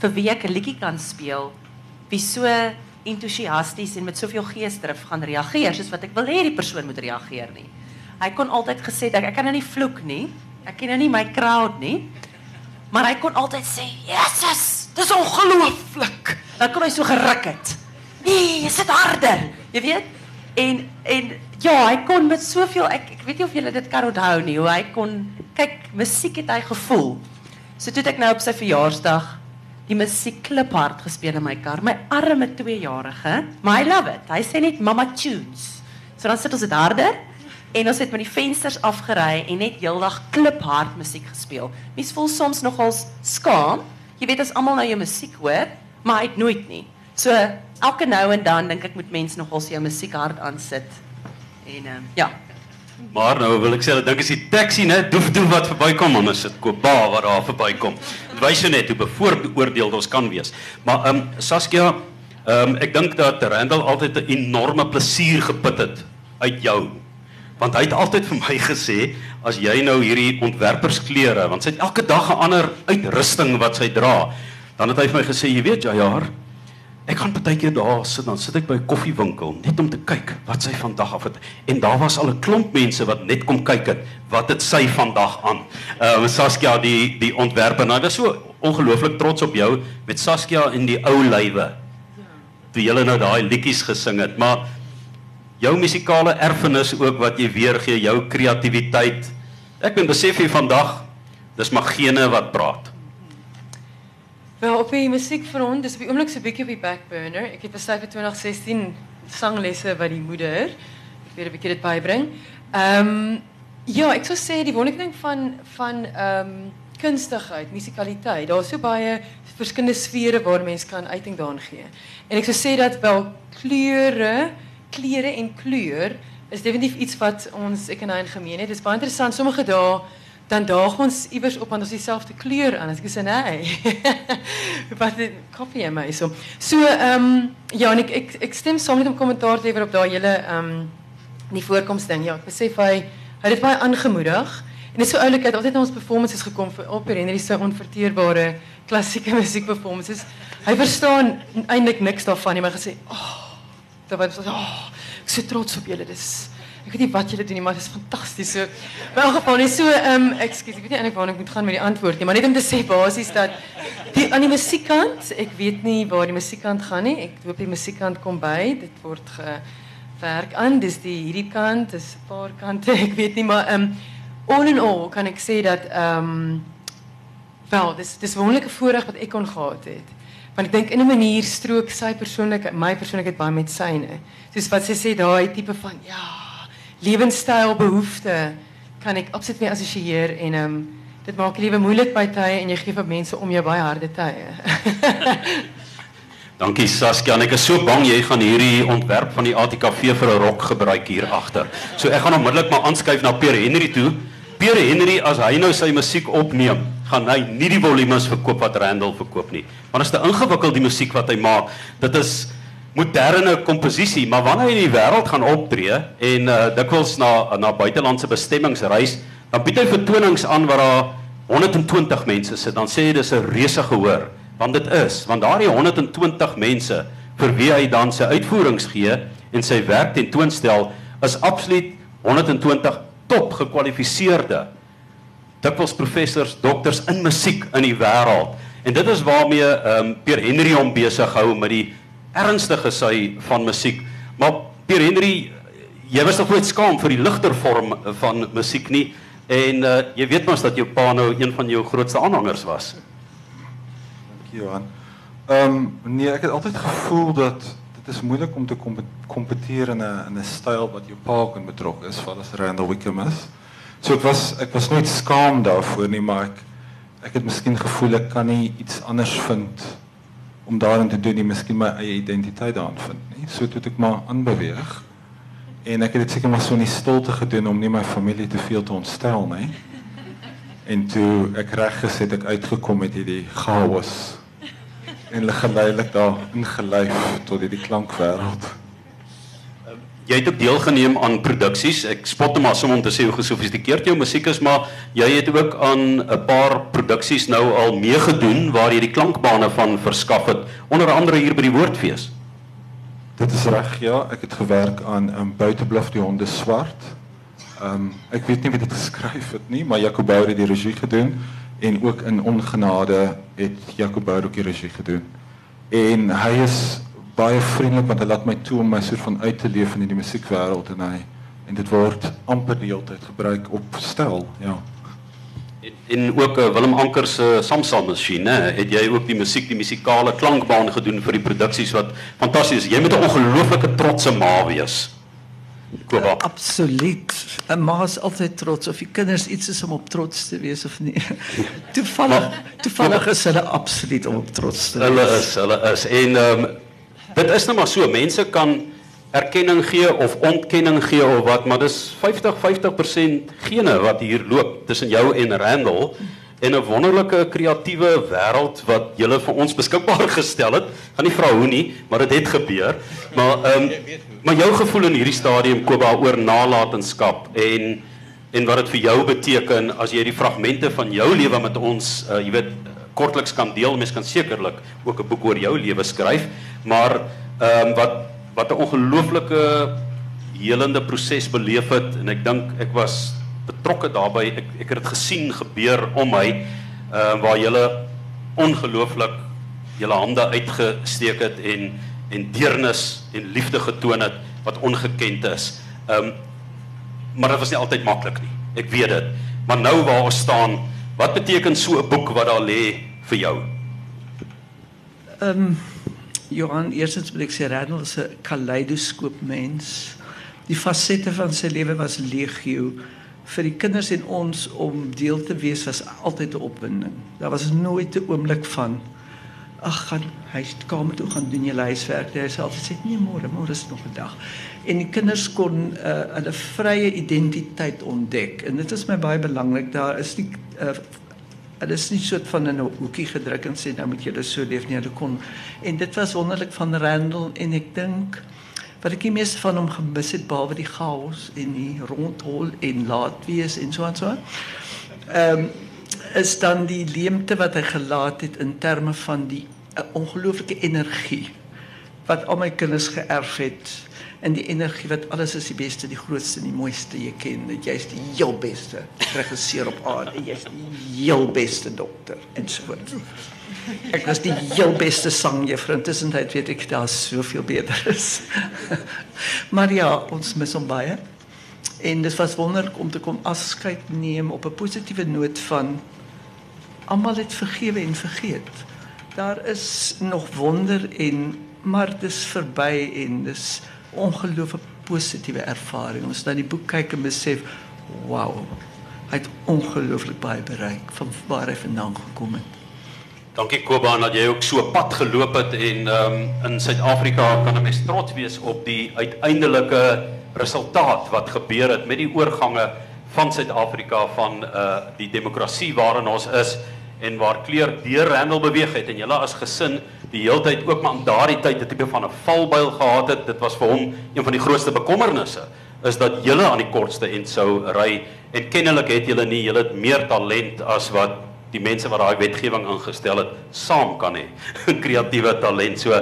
vir wie ek 'n liedjie kan speel wie so entoesiasties en met soveel geesdrif gaan reageer soos wat ek wil hê die persoon moet reageer nie. Hy kon altyd gesê dat ek kan nou nie vloek nie. Ek ken nou nie my crowd nie. Maar hy kon altyd sê, "Jesus, dis ongelooflik." Dan kon hy so geruk het. Nee, is dit harder. Jy weet? En en ja, hy kon met soveel ek ek weet nie of julle dit kan onthou nie, hoe hy kon kyk, musiek het hy gevoel. So toe het ek nou op sy verjaarsdag die musiek kliphard gespeel in my kar. My arme 2-jarige, maar I love it. Hy sê net mama tunes. So dan sit ons dit harder en ons het met die vensters afgery en net heeldag kliphard musiek gespeel. Mens voel soms nogals skaam. Jy weet as almal nou jou musiek hoor, maar hy het nooit nie. So elke nou en dan dink ek moet mense nogals jou musiek hard aansit. En ehm ja. Maar nou wil ek sê dat dink as die taxi net doef doef wat verbykom, dan is dit Koba wat daar verbykom. Dit wys jou net hoe bevooroordeeld ons kan wees. Maar ehm um, Saskia, ehm um, ek dink dat Randall altyd 'n enorme plesier geput het uit jou. Want hy het altyd vir my gesê as jy nou hierdie ontwerpersklere, want sy het elke dag 'n ander uitrusting wat sy dra, dan het hy vir my gesê, jy weet Jajar, Ek gaan baie keer daar sit dan sit ek by 'n koffiewinkel net om te kyk wat sy vandag af het en daar was al 'n klomp mense wat net kom kyk het wat het sy vandag aan. Ehm uh, Saskia die die ontwerper nou was so ongelooflik trots op jou met Saskia in die ou lywe. Toe jy nou daai liedjies gesing het, maar jou musikale erfenis ook wat jy weergee, jou kreatiwiteit. Ek ben besef jy vandag dis maar gene wat praat. Wel, op die musiekfront, dus op die oomblik so 'n bietjie op die back burner. Ek het besluit vir 2016 sanglesse by die moeder. Ek weer 'n bietjie dit bybring. Ehm um, ja, ek sou sê die wonderlike ding van van ehm um, kunstigheid, musikaliteit. Daar's so baie verskillende sfere waar mense kan uiting daarin gee. En ek sou sê dat wel kleure, kleure en kleur is definitief iets wat ons ek en hy in gemeen het. Dit is baie interessant. Sommige dae dan daag ons iewers op aan ons dieselfde kleur aan. Ek sê nee. Wat koffie en my so. So ehm um, ja, en ek ek ek stem saam met hom kommentaar te lewer op daai hele ehm um, die voorkoms ding. Ja, ek besef hy hy het baie aangemoedig. En dit is so oulik, het altyd na ons performances gekom vir op Henry se onverteerbare klassieke musiek performances. Hy verstaan eintlik niks daarvan nie, maar gesê, "Ag, oh, dit was oh, ek so trots op julle. Dis Ek weet nie wat julle doen maar dit is fantasties. So, in elk geval, net so um, ekskuus, ek weet nie eintlik waar ek moet gaan met die antwoord nie, maar net om te sê basies dat die aan die musiekkant, ek weet nie waar die musiekkant gaan nie. Ek hoop die musiekkant kom by. Dit word gewerk aan. Dis die hierdie kant, dis 'n paar kante, ek weet nie, maar um, all in all kan ek sê dat um, wel, dis dis wonderlike voorreg wat ek kon gehad het. Want ek dink in 'n manier strook sy persoonlikheid, my persoonlikheid baie met syne. Soos wat sy sê daai tipe van ja, lewenstyl behoefte kan ek absoluut mee assosieer en ehm um, dit maak die lewe moeilik by tye en jy gee vir mense om jou baie harde tye. Dankie Saskia, ek is so bang jy gaan hierdie ontwerp van die ATKV vir 'n rok gebruik hier agter. So ek gaan onmiddellik maar aanskuif na Pierre Henry toe. Pierre Henry as hy nou sy musiek opneem, gaan hy nie die volumes verkoop wat Randall verkoop nie. As dit ingewikkeld die musiek wat hy maak, dit is moderne komposisie, maar wanneer hy in die wêreld gaan optree en uh, dikwels na na buitelandse bestemmings reis, dan bied hy vertonings aan waar daar 120 mense sit. Dan sê hy dis 'n reuse gehoor, want dit is, want daardie 120 mense vir wie hy dan sy uitvoerings gee en sy werk tentoonstel, is absoluut 120 top gekwalifiseerde dikwels professors, dokters in musiek in die wêreld. En dit is waarmee ehm um, Pierre Henry hom besig hou met die ernstig is hy van musiek. Maar Pierre Henry, jy was nog nooit skaam vir die ligter vorm van musiek nie en uh, jy weet mos dat jou pa nou een van jou grootste aanhangers was. Dankie Johan. Ehm um, nee, ek het altyd gevoel dat dit is moeilik om te kompeteer in 'n in 'n styl wat jou pa kan betrok is, val as Randall Wickham is. So ek was ek was nooit skaam daarvoor nie, maar ek ek het miskien gevoel ek kan nie iets anders vind om daarin te doen nie, miskien my eie identiteit vind nie. So toe ek maar aanbeweeg. En ek het dit seker maar so in die stilte gedoen om nie my familie te veel te ontstel. En toe ek reg gesit ek uitgekom met hierdie chaos. En geleidelik daar ingelyf tot hierdie klankwêreld jy het ook deelgeneem aan produksies. Ek spot hom maar som om te sê hoe gesofistikeerd jou musiek is, maar jy het ook aan 'n paar produksies nou al meegedoen waar jy die klankbane van verskaf het, onder andere hier by die Woordfees. Dit is reg, ja. Ek het gewerk aan 'n um, buitebluf die honde swart. Ehm um, ek weet nie wie dit geskryf het nie, maar Jacob Bouwer het die regie gedoen en ook in Ongenade het Jacob Bouwer ook die regie gedoen. En hy is baie vriendelik want hy laat my toe om my soort van uit te leef in die musiekwêreld en hy en dit word amper die hele tyd gebruik op stel, ja. En, en ook uh, Willem Anker se Samsam masjiene, het jy ook die musiek, die musikale klankbaan gedoen vir die produksies wat fantasties is. Jy moet 'n ongelooflike trotse ma wees. Koba. Uh, absoluut. 'n Ma is altyd trots of die kinders iets is om op trots te wees of nie. toevallig, toevallig is hulle absoluut om op trots te wees. Hulle is, hulle is en um, dit is nou maar so mense kan erkenning gee of ontkenning gee of wat, maar dis 50 50% gene wat hier loop tussen jou en Randall en 'n wonderlike kreatiewe wêreld wat julle vir ons beskikbaar gestel het. Gaan nie vra hoe nie, maar dit het, het gebeur. Maar ehm um, maar jou gevoel in hierdie stadium Koba oor nalatenskap en en wat dit vir jou beteken as jy die fragmente van jou lewe met ons, uh, jy weet, kortliks kan deel. Mens kan sekerlik ook 'n boek oor jou lewe skryf, maar ehm um, wat wat 'n ongelooflike helende proses beleef het en ek dink ek was betrokke daarbey. Ek ek het dit gesien gebeur om my ehm uh, waar jy ongelooflik julle hande uitgesteek het en en deernis en liefde getoon het wat ongekend is. Ehm um, maar dit was nie altyd maklik nie. Ek weet dit. Maar nou waar ons staan, wat beteken so 'n boek wat daar lê vir jou? Ehm Johan, eerstens wil ek sê Randall is 'n kaleidoskoop mens. Die fasette van sy lewe was legio vir die kinders en ons om deel te wees was altyd 'n opwinding. Daar was nooit 'n oomblik van ag gaan kamer toe gaan doen julle huiswerk. Hy sê altyd sê nee môre, môre is nog 'n dag. En die kinders kon uh, hulle vrye identiteit ontdek en dit is my baie belangrik. Daar is nie uh, Dit is nie soort van in 'n hoekie gedruk en sê nou moet dit so leef nie. Hulle kon en dit was wonderlik van Randall en ek dink wat ek die meeste van hom gemis het behalwe die chaos en die rondhol en laat wees en so en so. Ehm um, is dan die leemte wat hy gelaat het in terme van die uh, ongelooflike energie wat al my kinders geërf het en die energie wat alles is die beste, die grootste, die mooiste jy ken. Dat jy's die heel beste regisseur op aarde, jy's die heel beste dokter en so voort. Ek was die heel beste sangjuffrou. Intussen weet ek daar soveel beter is. maar ja, ons mis hom baie. En dit was wonderlik om te kom afskeid neem op 'n positiewe noot van almal het vergewe en vergeet. Daar is nog wonder en maar dis verby en dis ongelooflik positiewe ervaring. Ons na die boek kyk en besef, wow. Hy het ongelooflik baie bereik van waar hy vandaan gekom het. Dankie Kobaan dat jy ook so pad geloop het en ehm um, in Suid-Afrika kan 'n mens trots wees op die uiteindelike resultaat wat gebeur het met die oorgange van Suid-Afrika van uh die demokrasie waarin ons is en waar kleur deur Randall beweeg het en julle as gesin die heeltyd ook maar in daardie tyd 'n tipe van 'n valbuil gehad het. Dit was vir hom een van die grootste bekommernisse is dat julle aan die kortste end sou ry en kennelik het julle nie julle het meer talent as wat die mense wat daai wetgewing ingestel het saam kan hê. Kreatiewe talent. So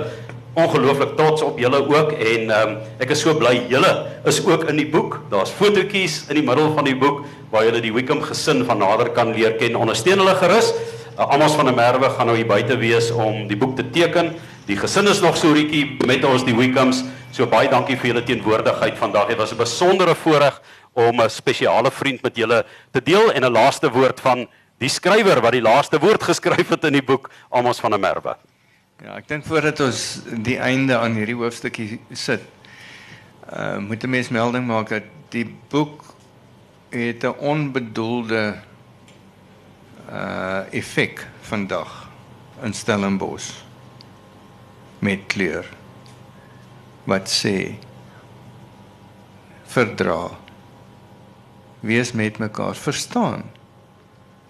ongelooflik trots op julle ook en um, ek is so bly julle is ook in die boek. Daar's fotootjies in die middel van die boek waar julle die Wickham gesin van nader kan leer ken. Ondersteun hulle gerus. Amos van der Merwe gaan nou hier buite wees om die boek te teken. Die gesin is nog so rietjie met ons die Wickhams. So baie dankie vir julle teenwoordigheid vandag. Dit was 'n besondere voorreg om 'n spesiale vriend met julle te deel en 'n laaste woord van die skrywer wat die laaste woord geskryf het in die boek Amos van der Merwe. Ja, ek dink voordat ons die einde aan hierdie hoofstukkie sit, uh moet 'n mens melding maak dat die boek het 'n onbedoelde uh effek vandag in Stellenbosch met kleur wat sê verdra wees met mekaar verstaan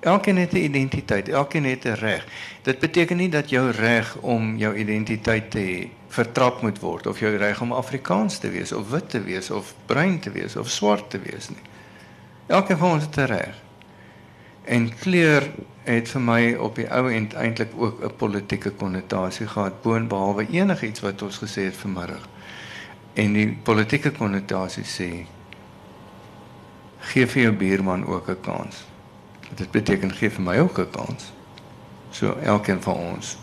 Elkeen het 'n identiteit, elkeen het 'n reg. Dit beteken nie dat jou reg om jou identiteit te hê vertrap moet word of jou reg om Afrikaans te wees of wit te wees of bruin te wees of swart te wees nie. Elkeen van ons het 'n reg. En kleur het vir my op die ou end eintlik ook 'n politieke konnotasie gehad boonbehalwe enigiets wat ons gesê het vanmiddag. En die politieke konnotasie sê gee vir jou buurman ook 'n kans. Dit beteken gee vir my ook 'n kans. So elkeen van ons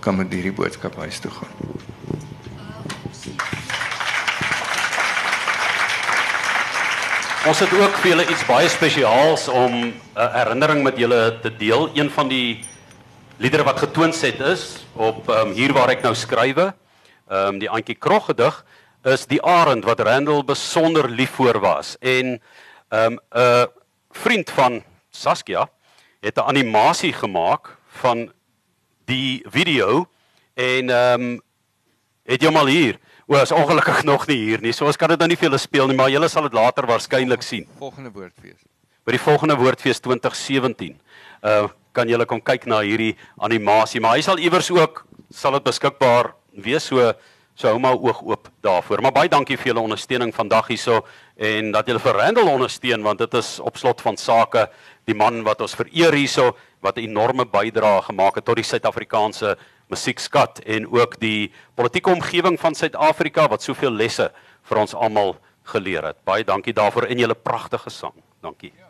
kan met hierdie boodskap huis toe gaan. Ons het ook vir julle iets baie spesiaals om 'n herinnering met julle te deel. Een van die liedere wat getoonset is op um, hier waar ek nou skrywe, ehm um, die Antjie Krog gedig is die arend wat Randall besonder lief voor was en ehm, 'n um, vriend van Saskia het 'n animasie gemaak van die video en ehm um, het jy mal hier O, is ongelukkig nog nie hier nie. So ons kan dit nou nie vir julle speel nie, maar julle sal dit later waarskynlik sien. Volgende woordfees. By die volgende Woordfees 2017. Uh kan julle kom kyk na hierdie animasie, maar hy sal iewers ook sal dit beskikbaar wees so so hou maar oog oop daarvoor. Maar baie dankie vir julle ondersteuning vandag hierso en dat julle vir Randall ondersteun want dit is op slot van sake die man wat ons vereer hierso wat 'n enorme bydrae gemaak het tot die Suid-Afrikaanse musiekskat en ook die politieke omgewing van Suid-Afrika wat soveel lesse vir ons almal geleer het. Baie dankie daarvoor en julle pragtige sang. Dankie. Ja.